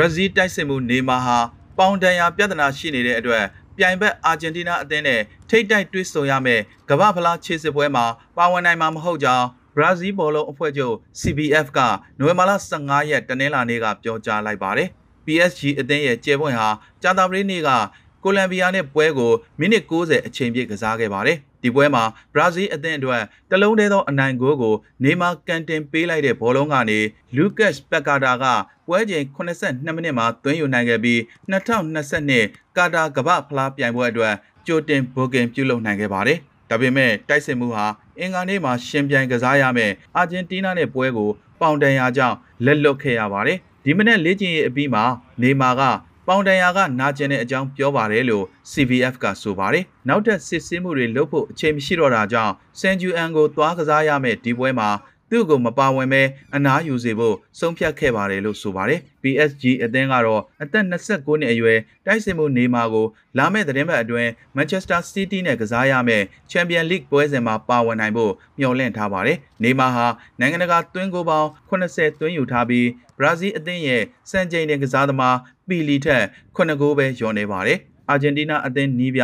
ရာဇီးတိုက်စစ်မှုနေမာဟာပေါင်တန်ရာပြဿနာရှိနေတဲ့အတွက်ပြိုင်ဘက်အာဂျင်တီးနားအသင်းနဲ့ထိတ်တိုက်တွေ့ဆုံရမယ်ကမ္ဘာဖလားခြေစစ်ပွဲမှာပါဝင်နိုင်မှာမဟုတ်ကြောင်းဘရာဇီးဘောလုံးအဖွဲ့ချုပ် CBF ကနိုဝင်ဘာလ15ရက်တနင်္လာနေ့ကပြောကြားလိုက်ပါတယ်။ PSG အသင်းရဲ့ကျေပွင့်ဟာကြာသပတေးနေ့ကကိုလံဘီယာနဲ့ပွဲကိုမိနစ်90အချိန်ပြည့်ကစားခဲ့ပါတယ်။ ဒီပွဲမှာဘရာဇီးအသင်းအတွက်တလုံးတည်းသောအနိုင်ဂိုးကိုနေမာကန်တင်ပေးလိုက်တဲ့ဘောလုံးကနေလူကတ်ပက်ကာတာကပွဲချိန်82မိနစ်မှာသွင်းယူနိုင်ခဲ့ပြီး2022ကာတာကမ္ဘာဖလားပြိုင်ပွဲအတွက်ကြိုတင်ဘိုကင်ပြုလုပ်နိုင်ခဲ့ပါတယ်။ဒါပေမဲ့တိုက်စစ်မှုဟာအင်္ဂါနေ့မှာရှင်ပြိုင်ကစားရမယ့်အာဂျင်တီးနားနဲ့ပွဲကိုပေါင်တန်ရာကြောင့်လက်လွတ်ခဲ့ရပါတယ်။ဒီမနေ့လေ့ကျင့်ရေးအပြီးမှာနေမာက ပေါင်တန်ရာကနာကျင်တဲ့အကြောင်းပြောပါတယ်လို့ CVF ကဆိုပါတယ်။နောက်ထပ်စစ်ဆေးမှုတွေလုပ်ဖို့အချိန်မရှိတော့တာကြောင့်စန်ဂျူအန်ကိုသွားကစားရမယ့်ဒီပွဲမှာ သူ့ကိုမပါဝင်ပဲအနားယူစေဖို့ဆုံးဖြတ်ခဲ့ပါတယ်လို့ဆိုပါတယ်။ PSG အသင်းကတော့အသက်29နှစ်အရွယ်တိုက်စစ်မှုနေမာကိုလာမယ့်သတင်းပတ်အတွင်း Manchester City နဲ့ကစားရမယ့် Champions League ပွဲစဉ်မှာပါဝင်နိုင်ဖို့မျှော်လင့်ထားပါတယ်။နေမာဟာနိုင်ငံတကာသွင်းကိုပေါင်း80သွင်းယူထားပြီးဘရာဇီးအသင်းရဲ့စံချိန်တင်ကစားသမားပီလီထက်9ဂိုးပဲလျော်နေပါတယ်။အာဂျင်တီးနားအသင်းနီးပြ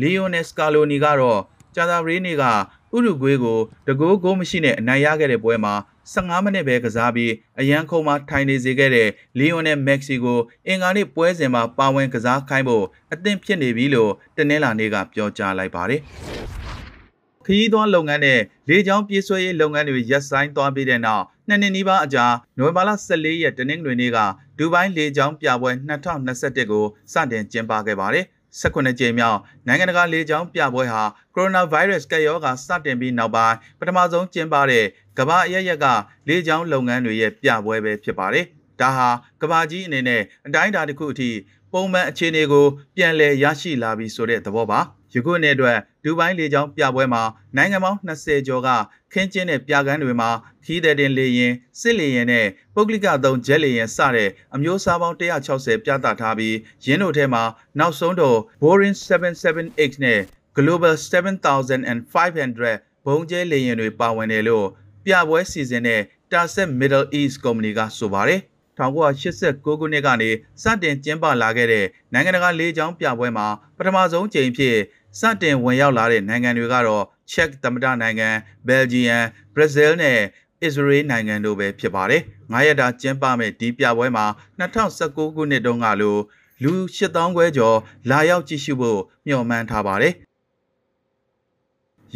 လီယိုနယ်စကာလိုနီကတော့ဂျာသာရီနေ့က ဥရုဂွေးကိုတကိုးဂိုးမရှိနဲ့အနိုင်ရခဲ့တဲ့ပွဲမှာ15မိနစ်ပဲကစားပြီးအရန်ခုံမှာထိုင်နေစေခဲ့တဲ့လီယိုနယ်မက္ဆီကိုအင်္ဂါနေ့ပွဲစဉ်မှာပါဝင်ကစားခိုင်းဖို့အသင့်ဖြစ်နေပြီလို့တနင်္လာနေ့ကပြောကြားလိုက်ပါတယ်ခရီးသွားလုပ်ငန်းနဲ့လေကြောင်းပြေးဆွဲရေးလုပ်ငန်းတွေရပ်ဆိုင်းသွားပြီးတဲ့နောက်နှစ်နှစ်နီးပါးအကြာနိုဝင်ဘာလ14ရက်တနင်္ဂနွေနေ့ကဒူဘိုင်းလေကြောင်းပြပွဲ2021ကိုစတင်ကျင်းပခဲ့ပါတယ် 18ကြိမ်မြောက်နိုင်ငံတကာလေကြောင်းပြပွဲဟာကိုရိုနာဗိုင်းရပ်စ်ကပ်ရောဂါစတင်ပြီးနောက်ပိုင်းပထမဆုံးကျင်းပတဲ့ကမ္ဘာအရရက်ကလေကြောင်းလုပ်ငန်းတွေရဲ့ပြပွဲပဲဖြစ်ပါတယ်။ဒါဟာကမ္ဘာကြီးအနေနဲ့အတိုင်းအတာတစ်ခုအထိပုံမှန်အခြေအနေကိုပြန်လည်ရရှိလာပြီဆိုတဲ့သဘောပါ။ယခုနှစ်အတွက် ဒူဘိုင်းလေကြောင်းပြပွဲမှာနိုင်ငံပေါင်း20ကျော်ကခင်းကျင်းတဲ့ပြကန်းတွေမှာခီးတဲ့တင်လေရင်စစ်လေရင်နဲ့ပုဂ္ဂလိကသုံးဂျက်လေရင်စတဲ့အမျိုးအစားပေါင်း160ပြသထားပြီးရင်းတို့ထဲမှာနောက်ဆုံးတော့ Boeing 778နဲ့ Global 7500ဘုံကျဲလေရင်တွေပါဝင်တယ်လို့ပြပွဲစီစဉ်တဲ့ Tarset Middle East Company ကဆိုပါတယ်1989ခုနှစ်ကနေစတင်ကျင်းပလာခဲ့တဲ့နိုင်ငံတကာလေကြောင်းပြပွဲမှာပထမဆုံးကြိမ်ဖြစ် စတင်ဝင်ရောက်လာတဲ့နိုင်ငံတွေကတော့ချက်သမ္မတနိုင်ငံဘယ်လ်ဂျီယံဘရာဇီးနဲ့အစ္စရေးနိုင်ငံတို့ပဲဖြစ်ပါတယ်။9ရက်တာကျင်းပမဲ့ဒီပြပွဲမှာ2019ခုနှစ်တုန်းကလိုလူ8000ခွဲကျော်လာရောက်ကြည့်ရှုဖို့မျှော်မှန်းထားပါတယ်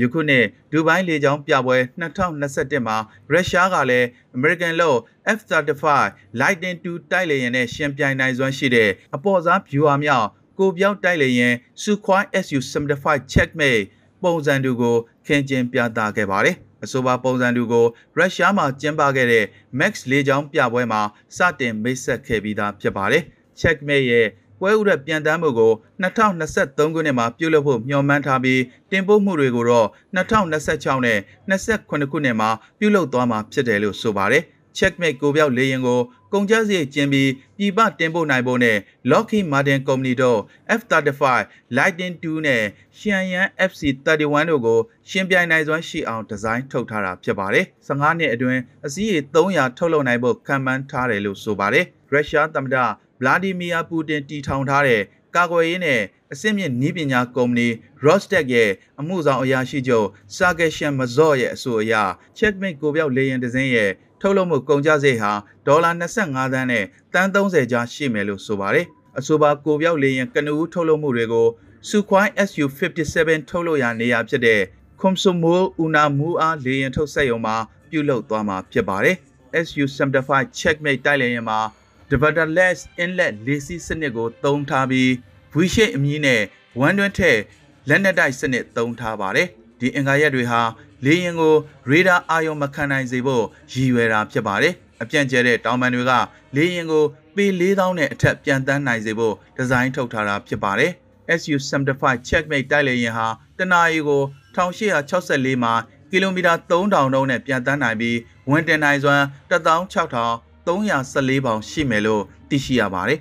ယခုနှစ်ဒူဘိုင်းလေကြောင်းပြပွဲ2021မှာရုရှားကလည်း American လို့ F-35 Lightning II တိုက်လေယာဉ်နဲ့ရှင်ပြိုင်နိုင်စွမ်းရှိတဲ့အပေါ်စားဗျူဟာမြောက် ကိုပြောင်းတိုက်လေယာဉ် Sukhoi Su-75 Checkmate ပုံစံတူကိုခင်းကျင်းပြသခဲ့ပါတယ်။အဆိုပါပုံစံတူကိုရုရှားမှာကျင်းပခဲ့တဲ့ Max လေကြောင်းပြပွဲမှာစတင်မိတ်ဆက်ခဲ့ပြီးသားဖြစ်ပါတယ်။ Checkmate ရဲ့ပွဲဥရက်ပြန်တမ်းမှုကို2023ခုနှစ်မှာပြုလုပ်ဖို့မျှော်မှန်းထားပြီးတင်ပို့မှုတွေကိုတော့2026နဲ့28ခုနှစ်မှာပြုလုပ်သွားမှာဖြစ်တယ်လို့ဆိုပါတယ်။ Checkmate ကိုပြောက်လေရင်ကိုကုန်ကျစရိတ်ကျင်းပြီးပြည်ပတင်ပို့နိုင်ဖို့နဲ့ Lockheed Martin Company တို့ F-35 Lightning II နဲ့ Xiaoyan FC-31 တို့ကိုရှင်းပြိုင်နိုင်စွမ်းရှိအောင်ဒီဇိုင်းထုတ်ထားတာဖြစ်ပါတယ်။15နှစ်အတွင်းအစည်းအဝေး300ထုတ်လုပ်နိုင်ဖို့ခံမှန်းထားတယ်လို့ဆိုပါတယ်။ရုရှားသမ္မတဗလာဒီမီယာပူတင်တီထောင်ထားတဲ့ကာကွယ်ရေးနဲ့အစစ်မြစ်နည်းပညာကုမ္ပဏီ Rostec ရဲ့အမှုဆောင်အရာရှိချုပ်စာကက်ရှန်မဇော့ရဲ့အဆိုအရ Checkmate ကိုပြောက်လေယာဉ်တစ်စင်းရဲ့ ထုတ်လုပ်မှုကုန်ကျစရိတ်ဟာဒေါ်လာ25သန်းနဲ့တန်း30ကျားရှိမယ်လို့ဆိုပါတယ်။အဆိုပါကိုပြောက်လေယာဉ်ကနဦးထုတ်လုပ်မှုတွေကို Sukhoi Su-57 ထုတ်လုပ်ရာနေရာဖြစ်တဲ့ Komsomol Unamua လေယာဉ်ထုတ်စက်ရုံမှာပြုလုပ်သွားမှာဖြစ်ပါတယ်။ Su-75 Checkmate တိုက်လေယာဉ်မှာ Dividerless Inlet လေးစီးစနစ်ကိုသုံးထားပြီး V-shape အမည်နဲ့ဝမ်းတွင်းထက်လက်နက်တိုက်စနစ်သုံးထားပါတယ်။ဒီအင်္ဂါရက်တွေဟာ လေယာဉ်ကိုရေဒါအာရုံမခံနိုင်စေဖို့ရည်ရွယ်တာဖြစ်ပါတယ်။အပြန့်ကျဲတဲ့တောင်ပန်တွေကလေယာဉ်ကိုပေ4000နဲ့အထက်ပြန်တန်းနိုင်စေဖို့ဒီဇိုင်းထုတ်ထားတာဖြစ်ပါတယ်။ SU-75 Checkmate တိုက်လေယာဉ်ဟာတနအီကို1864မှာကီလိုမီတာ3000နှုန်းနဲ့ပြန်တန်းနိုင်ပြီးဝင်တင်နိုင်စွမ်း16300 314ပေါင်ရှိမယ်လို့သိရှိရပါတယ်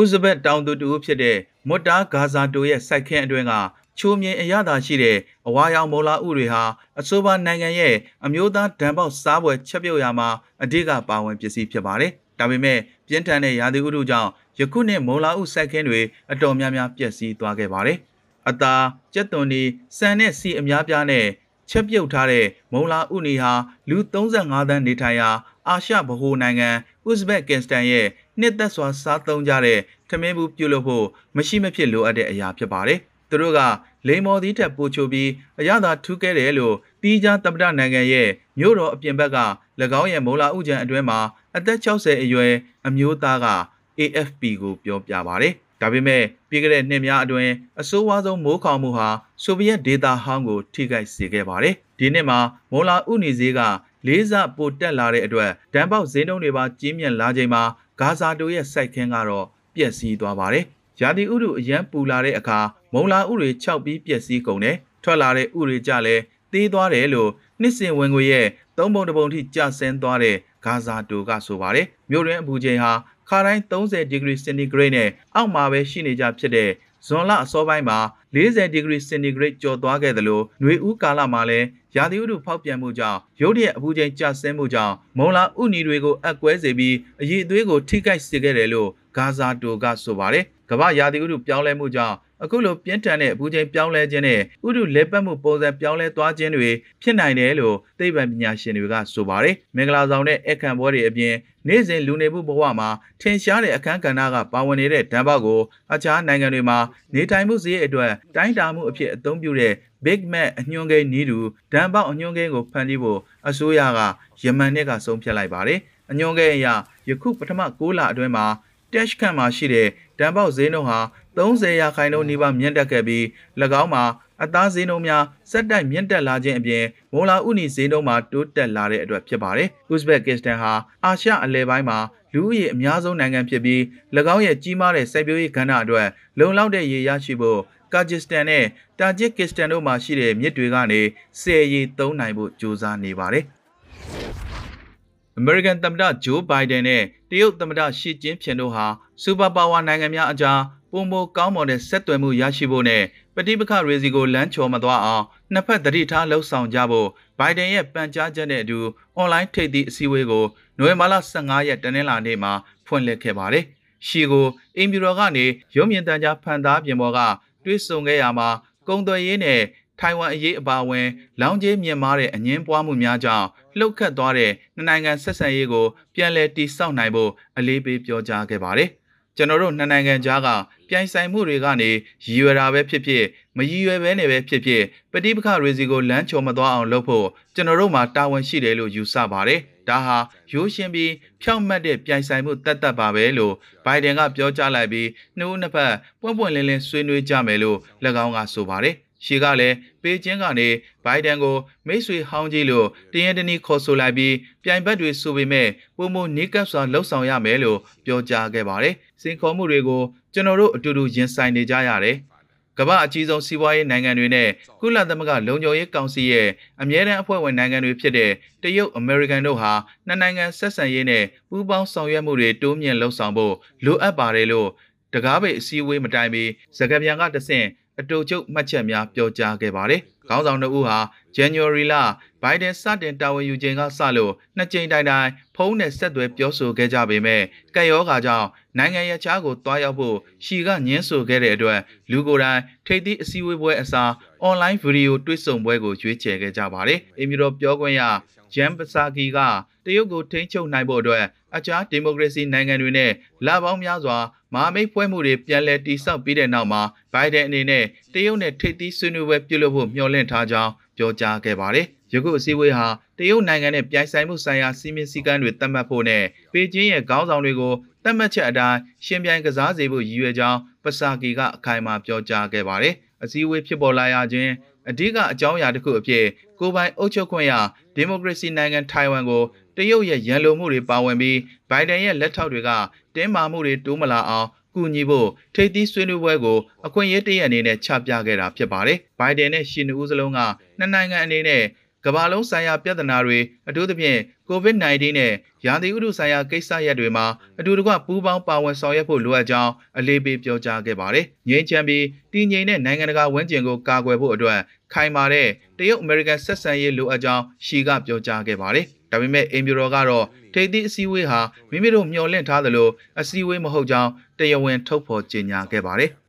ဥဇဘက်တောင်သူတူဖြစ်တဲ့မွတ်တာဂါဇာတိုရဲ့စိုက်ခင်းအတွင်းကချိုးမြင်အရသာရှိတဲ့အဝါရောင်မိုလာဥတွေဟာအဆိုပါနိုင်ငံရဲ့အမျိုးသားဒဏ်ပေါက်စားပွဲချက်ပြုတ်ရမှာအဓိကပါဝင်ပစ္စည်းဖြစ်ပါတယ်။ဒါပေမဲ့ပြင်းထန်တဲ့ရာသီဥတုကြောင့်ယခုနှစ်မိုလာဥစိုက်ခင်းတွေအတော်များများပျက်စီးသွားခဲ့ပါတယ်။အသာကြက်သွန်ဒီစံနဲ့စီအများပြားနဲ့ချက်ပြုတ်ထားတဲ့မုံလာဥနီဟာလူ35သန်းနေထိုင်ရာအာရှဗဟိုနိုင်ငံဥဇဘက်ကင်စတန်ရဲ့ နှစ်သက်စွာစားသုံးကြတဲ့ထမင်းဘူးပြုလုပ်ဖို့မရှိမဖြစ်လိုအပ်တဲ့အရာဖြစ်ပါတယ်။သူတို့ကလိန်မော်သီးထက်ပိုချိုပြီးအရသာထူးခဲ့တယ်လို့ပြီးကြားတပဒနိုင်ငံရဲ့မြို့တော်အပြင်ဘက်က၎င်းရဲ့မိုလာဥကြံအတွင်းမှာအသက်60အရွယ်အမျိုးသားက AFP ကိုပြောပြပါတယ်။ဒါပေမဲ့ပြီးခဲ့တဲ့နှစ်များအတွင်းအဆိုးဝါးဆုံးမိုးခေါင်မှုဟာဆိုဗီယက်ဒေတာဟောင်းကို ထိခိုက်စေခဲ့ပါတယ်။ဒီနှစ်မှာမိုလာဥနီဈေးကလေးစားပိုတက်လာတဲ့အတွက်ဒဏ်ပေါက်ဈေးနှုန်းတွေပါကြီးမြင့်လာချိန်မှာ ဂါဇာတိုရဲ့စိုက်ခင်းကတော့ပျက်စီးသွားပါတယ်။ရာသီဥတုအရန်ပူလာတဲ့အခါမုံလာဥတွေခြောက်ပြီးပျက်စီးကုန်တယ်။ထွက်လာတဲ့ဥတွေကြလည်းသေးသွားတယ်လို့နှစ်စဉ်ဝင်ငွေရဲ့သုံးပုံတစ်ပုံထိကျဆင်းသွားတဲ့ဂါဇာတိုကဆိုပါတယ်။မြို့တွင်းအပူချိန်ဟာခါတိုင်း30ဒီဂရီစင်တီဂရိတ်နဲ့အောက်မှာပဲရှိနေကြဖြစ်တဲ့ဇွန်လအစောပိုင်းမှာ 40ဒီဂရီစင်တီဂရိတ်ကျော်သွားခဲ့သလိုຫນွေဦးကာလမှာလည်းရာသီဥတုဖောက်ပြန်မှုကြောင့်ရုတ်တရက်အပူချိန်ကျဆင်းမှုကြောင့်မုံလာဥနီတွေကိုအက်ကွဲစေပြီးအရည်အသွေးကိုထိခိုက်စေခဲ့တယ်လို့ဂါဇာတိုကဆိုပါတယ်။ကမ္ဘာရာသီဥတုပြောင်းလဲမှုကြောင့် အခုလိုပြင်းထန်တဲ့အပူချိန်ပြောင်းလဲခြင်းနဲ့ဥတုလက်ပတ်မှုပုံစံပြောင်းလဲသွားခြင်းတွေဖြစ်နိုင်တယ်လို့သိပ္ပံပညာရှင်တွေကဆိုပါတယ်။မင်္ဂလာဆောင်တဲ့အခမ်းပွဲတွေအပြင်နေ့စဉ်လူနေမှုဘဝမှာထင်ရှားတဲ့အခန်းကဏ္ဍကပါဝင်နေတဲ့ဓာတ်ပေါက်ကိုအခြားနိုင်ငံတွေမှာနေထိုင်မှုစည်းအတွက်တိုင်းတာမှုအဖြစ်အသုံးပြုတဲ့ Big Mac အညွှန်းကိန်းနီးတူဓာတ်ပေါက်အညွှန်းကိန်းကိုဖန်တီးဖို့အစိုးရကယမန်နှစ်ကဆုံးဖြတ်လိုက်ပါတယ်။အညွှန်းကိန်းအရယခုပထမ6လအတွင်းမှာ Dash ခန့်မှာရှိတဲ့ဓာတ်ပေါက်ဈေးနှုန်းဟာ30ရာခိုင်နှုန်းနီးပါးမြင့်တက်ခဲ့ပြီး၎င်းမှာအသားဈေးနှုန်းများစက်တိုက်မြင့်တက်လာခြင်းအပြင်မိုလာဥနီဈေးနှုန်းမှာတိုးတက်လာတဲ့အတွက်ဖြစ်ပါတယ်။ဥဇဘက်ကစ္စတန်ဟာအာရှအလဲပိုင်းမှာလူဦးရေအများဆုံးနိုင်ငံဖြစ်ပြီး၎င်းရဲ့ကြီးမားတဲ့စိုက်ပျိုးရေးကဏ္ဍအတွက်လုံလောက်တဲ့ရေရရှိဖို့ကာဂျစ်စတန်နဲ့တာဂျစ်ကစ္စတန်တို့မှာရှိတဲ့မြစ်တွေကနေဆယ်ရီသုံးနိုင်ဖို့ကြိုးစားနေပါတယ်။ American သမ္မတဂျိုးဘိုင်ဒန်နဲ့တရုတ်သမ္မတရှီကျင်းဖျင်တို့ဟာစူပါပါဝါနိုင်ငံများအကြားပုံမကောင်းမွန်တဲ့ဆက်သွယ်မှုရရှိဖို့နဲ့ပဋိပက္ခရေစီကိုလမ်းချော်မသွားအောင်နှစ်ဖက်တတိထားလှုပ်ဆောင်ကြဖို့ဘိုင်ဒန်ရဲ့ပန်ကြားချက်နဲ့အတူအွန်လိုင်းထိပ်သီးအစည်းအဝေးကိုနိုဝင်ဘာလ15ရက်တနင်္လာနေ့မှာဖွင့်လှစ်ခဲ့ပါတယ်။ရှီကိုအင်ဘီရောကနေရုံမြင့်တန်းကြားဖန်သားပြင်ပေါ်ကတွဲဆုံခဲ့ရမှာကုံသွယ်ရေးနဲ့ ထိုင်ဝမ်အရေးအပါအဝင် လောင်ကျေးမြင့်မားတဲ့အငင်းပွားမှုများကြောင့်လှုပ်ခတ်သွားတဲ့နှစ်နိုင်ငံဆက်ဆံရေးကိုပြန်လည်တည်ဆောက်နိုင်ဖို့အလေးပေးပြောကြားခဲ့ပါတယ်။ကျွန်တော်တို့နှစ်နိုင်ငံကြားကပြိုင်ဆိုင်မှုတွေကနေရည်ရွယ်တာပဲဖြစ်ဖြစ်မရည်ရွယ်ဘဲနဲ့ပဲဖြစ်ဖြစ်ပဋိပက္ခတွေစီကိုလမ်းချော်မသွားအောင်လုပ်ဖို့ကျွန်တော်တို့မှာတာဝန်ရှိတယ်လို့ယူဆပါတယ်။ဒါဟာရိုးရှင်းပြီးဖြောင့်မတ်တဲ့ပြိုင်ဆိုင်မှုတတ်တတ်ပါပဲလို့ဘိုင်ဒန်ကပြောကြားလိုက်ပြီးနှစ်ဦးနှစ်ဖက်ပွင့်ပွင့်လင်းလင်းဆွေးနွေးကြမယ်လို့၎င်းကဆိုပါတယ်။ ရှီကလည်းပေကျင်းကနေဘိုင်ဒန်ကိုမိတ်ဆွေဟောင်းကြီးလို့တရင်တနည်းခေါ်ဆိုလိုက်ပြီးပြိုင်ဘက်တွေဆိုပေမဲ့ပုံမနီးကပ်စွာလှုပ်ဆောင်ရမယ်လို့ပြောကြားခဲ့ပါတယ်။စင်ခေါ်မှုတွေကိုကျွန်တော်တို့အတူတူရင်ဆိုင်နေကြရတယ်။ကမ္ဘာအကြီးဆုံးစီးပွားရေးနိုင်ငံတွေနဲ့ကုလသမဂ္ဂလုံခြုံရေးကောင်စီရဲ့အမြဲတမ်းအဖွဲ့ဝင်နိုင်ငံတွေဖြစ်တဲ့တရုတ် အမေရိကန်တို့ဟာနှစ်နိုင်ငံဆက်ဆံရေးနဲ့ပူးပေါင်းဆောင်ရွက်မှုတွေတိုးမြင့်လှုပ်ဆောင်ဖို့လိုအပ်ပါတယ်လို့တကားပိတ်အစည်းအဝေးမတိုင်မီစကားပြန်ကတဆင့်အတူချုပ်မှတ်ချက်များပြောကြားခဲ့ပါတယ်။ခေါင်းဆောင်တို့ဟာ January လဘိုင်ဒန်စတင်တာဝန်ယူချိန်ကစလို့နှစ်ကြိမ်တိုင်တိုင်ဖုန်းနဲ့ဆက်သွယ်ပြောဆိုခဲ့ကြပေမဲ့ကက်ရောဂါကြောင့်နိုင်ငံရခြားကိုတွားရောက်ဖို့ရှီကညင်းဆိုခဲ့တဲ့အတွက်လူကိုယ်တိုင်ထိပ်သီးအစည်းအဝေးပွဲအစားအွန်လိုင်းဗီဒီယိုတွေ့ဆုံပွဲကိုရွေးချယ်ခဲ့ကြပါတယ်။အင်မီရောပြောခွင့်ရဂျမ်ပစာကီကတရုတ်ကိုထိန်းချုပ်နိုင်ဖို့အတွက်အခြားဒီမိုကရေစီနိုင်ငံတွေနဲ့လာပေါင်းများစွာ မဟာမိတ်ဖွဲ့မှုတွေပြန်လည်တည်ဆောက်ပြီးတဲ့နောက်မှာဘိုင်ဒန်အနေနဲ့တရုတ်နဲ့ထိပ်သီးဆွေးနွေးပွဲပြုလုပ်ဖို့မျှော်လင့်ထားကြောင်းပြောကြားခဲ့ပါတယ်။ယခုအစည်းအဝေးဟာတရုတ်နိုင်ငံနဲ့ပြိုင်ဆိုင်မှုဆိုင်ရာစီမင်းစည်းကမ်းတွေသတ်မှတ်ဖို့နဲ့ပေကျင်းရဲ့ခေါင်းဆောင်တွေကိုသတ်မှတ်ချက်အတိုင်းရှင်ပြိုင်ကစားစေဖို့ရည်ရွယ်ကြောင်းပစာကီကအခိုင်အမာပြောကြားခဲ့ပါတယ်။အစည်းအဝေးဖြစ်ပေါ်လာရခြင်းအဓိကအကြောင်းအရာတစ်ခုအဖြစ်ကိုပိုင်အုပ်ချုပ်ခွင့်ရဒီမိုကရေစီနိုင်ငံထိုင်ဝမ်ကို တရုတ်ရဲ့ရန်လိုမှုတွေပါဝင်ပြီးဘိုင်ဒန်ရဲ့လက်ထောက်တွေကတင်းမာမှုတွေတိုးမလာအောင်ကူညီဖို့ထိပ်သီးဆွေးနွေးပွဲကိုအခွင့်အရေးတရအနေနဲ့ချပြခဲ့တာဖြစ်ပါတယ်။ဘိုင်ဒန်နဲ့ရှီနူးစလုံးကနှစ်နိုင်ငံအနေနဲ့ကမ္ဘာလုံးဆိုင်ရာပြဿနာတွေအထူးသဖြင့် COVID-19 နဲ့ရာသီဥတုဆိုင်ရာကိစ္စရပ်တွေမှာအတူတကွပူးပေါင်းပါဝင်ဆောင်ရွက်ဖို့လိုအပ်ကြောင်းအလေးပေးပြောကြားခဲ့ပါတယ်။ငြိမ်းချမ်းပြီးတည်ငြိမ်တဲ့နိုင်ငံတကာဝန်ကျင်ကိုကာကွယ်ဖို့အတွက်ခိုင်မာတဲ့တရုတ်အမေရိကန်ဆက်ဆံရေးလိုအပ်ကြောင်းရှီကပြောကြားခဲ့ပါတယ်။ ဒါပေမဲ့အင်ဗျူရောကတော့ထိပ်သီးအစည်းအဝေးဟာမိမိတို့မျှော်လင့်ထားသလိုအစည်းအဝေးမဟုတ်ကြောင်းတရားဝင်ထုတ်ဖော်ကြေညာခဲ့ပါတယ်။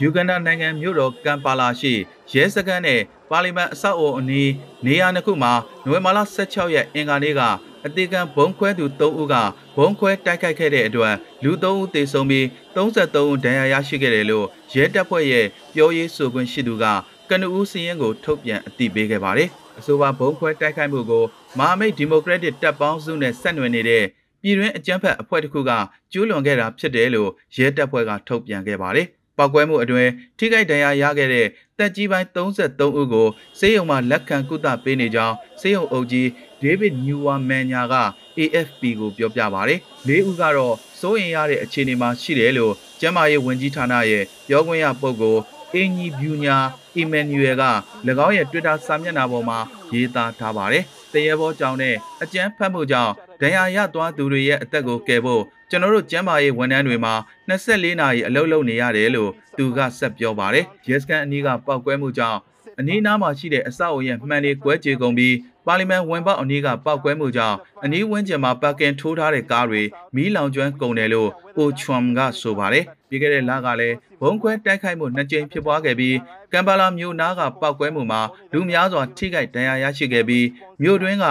ယူဂန်ဒါနိုင်ငံမြို့တော်ကမ်ပါလာရှိရဲစခန်းနဲ့ပါလီမန်အဆောက်အအုံအနီးနေရာနှစ်ခုမှာနိုဝင်ဘာလ16ရက်အင်္ဂါနေ့က အသေးခံဘုံခွဲသူ3ဦးကဘုံခွဲတိုက်ခိုက်ခဲ့တဲ့အတွက်လူ3ဦးသေဆုံးပြီး33ဦးဒဏ်ရာရရှိခဲ့တယ်လို့ရဲတပ်ဖွဲ့ရဲ့ပြောရေးဆိုခွင့်ရှိသူကကနဦးစီရင်ကိုထုတ်ပြန်အသိပေးခဲ့ပါတယ်။အဆိုပါဘုံခွဲတိုက်ခိုက်မှုကိုမဟာမိတ်ဒီမိုကရက်တစ်တပ်ပေါင်းစုနဲ့ဆက်နွယ်နေတဲ့ပြည်တွင်းအကြမ်းဖက်အဖွဲ့တစ်ခုကကျူးလွန်ခဲ့တာဖြစ်တယ်လို့ရဲတပ်ဖွဲ့ကထုတ်ပြန်ခဲ့ပါတယ်။ပောက်ကွဲမှုအတွင်းထိခိုက်ဒဏ်ရာရခဲ့တဲ့တက်ကြီးပိုင်း33ဦးကိုစေယုံမှလက်ခံကုသပေးနေကြောင်းစေယုံအုပ်ကြီး ဒေးဗစ်နျူဝါမန်ညာက AFP ကိုပြောပြပါဗျ။လေးဦးကတော့စိုးရင်ရတဲ့အခြေအနေမှာရှိတယ်လို့ကျန်းမာရေးဝန်ကြီးဌာနရဲ့ပြောခွင့်ရပုဂ္ဂိုလ်အင်ဂျီဗျူညာအီမန်နျူရယ်က၎င်းရဲ့ Twitter စာမျက်နှာပေါ်မှာရေးသားထားပါတယ်။တရေဘောကြောင့်နဲ့အကြမ်းဖက်မှုကြောင့်ဒဏ်ရာရသွားသူတွေရဲ့အသက်ကိုကယ်ဖို့ကျွန်တော်တို့ကျန်းမာရေးဝန်ထမ်းတွေမှာ24နာရီအလုပ်လုပ်နေရတယ်လို့သူကဆက်ပြောပါတယ်။ရဲစခန်းအနီးကပောက်ကွဲမှုကြောင့်အနီးနားမှာရှိတဲ့အဆောက်အုံရဲ့မှန်တွေကွဲကြေကုန်ပြီး ပါလီမန်ဝင်ပေါက်အနီးကပောက်ကွဲမှုကြောင့်အနီးဝန်းကျင်မှာပါကင်ထိုးထားတဲ့ကားတွေမီးလောင်ကျွမ်းကုန်တယ်လို့အိုချွမ်ကဆိုပါတယ်။ပြီးခဲ့တဲ့လကလည်းဘုံခွဲတိုက်ခိုက်မှုနှစ်ကြိမ်ဖြစ်ပွားခဲ့ပြီးကမ်ဘာလာမြို့နားကပောက်ကွဲမှုမှာလူများစွာထိခိုက်ဒဏ်ရာရရှိခဲ့ပြီးမြို့တွင်းက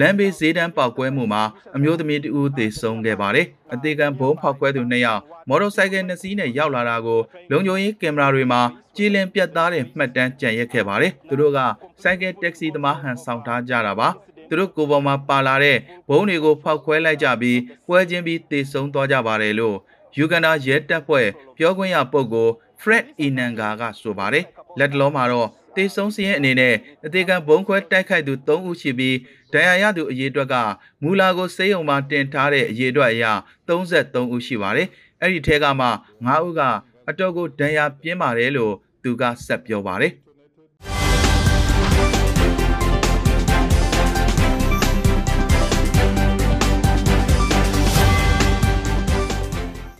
လမ်းဘေးဈေးတန်းပောက်ကွဲမှုမှာအမျိုးသမီးတဦးသေဆုံးခဲ့ပါတယ်။အသေးခံဘုံဖောက်ကွဲသူနှစ်ယောက်မော်တော်ဆိုင်ကယ်နှစ်စီးနဲ့ရောက်လာတာကိုလုံခြုံရေးကင်မရာတွေမှာကြည်လင်ပြတ်သားတဲ့မှတ်တမ်းကြံရက်ခဲ့ပါတယ်။သူတို့ကဆိုင်ကယ်တက္ကစီသမားဟန်ဆောင်ထားကြတာပါ။သူတို့ကိုယ်ပေါ်မှာပါလာတဲ့ဘုံတွေကိုဖောက်ခွဲလိုက်ကြပြီးပွဲချင်းပြီးတေဆုံးသွားကြပါတယ်လို့ယူဂန်ဒါရဲတပ်ဖွဲ့ပြောခွင့်ရပုဂ္ဂိုလ် Fred Inanga ကဆိုပါတယ်လက်တလုံးမှာတော့တေဆုံးစီးရင်အနေနဲ့အသေးကံဘုံခွဲတိုက်ခိုက်သူ3ဦးရှိပြီးဒဏ်ရာရသူအရေအတွက်ကမူလာကိုစေးရုံမှာတင်ထားတဲ့အရေအတွက်အရ33ဦးရှိပါတယ်အဲ့ဒီထဲကမှ9ဦးကအတော်ကိုဒဏ်ရာပြင်းပါတယ်လို့သူကဆက်ပြောပါတယ်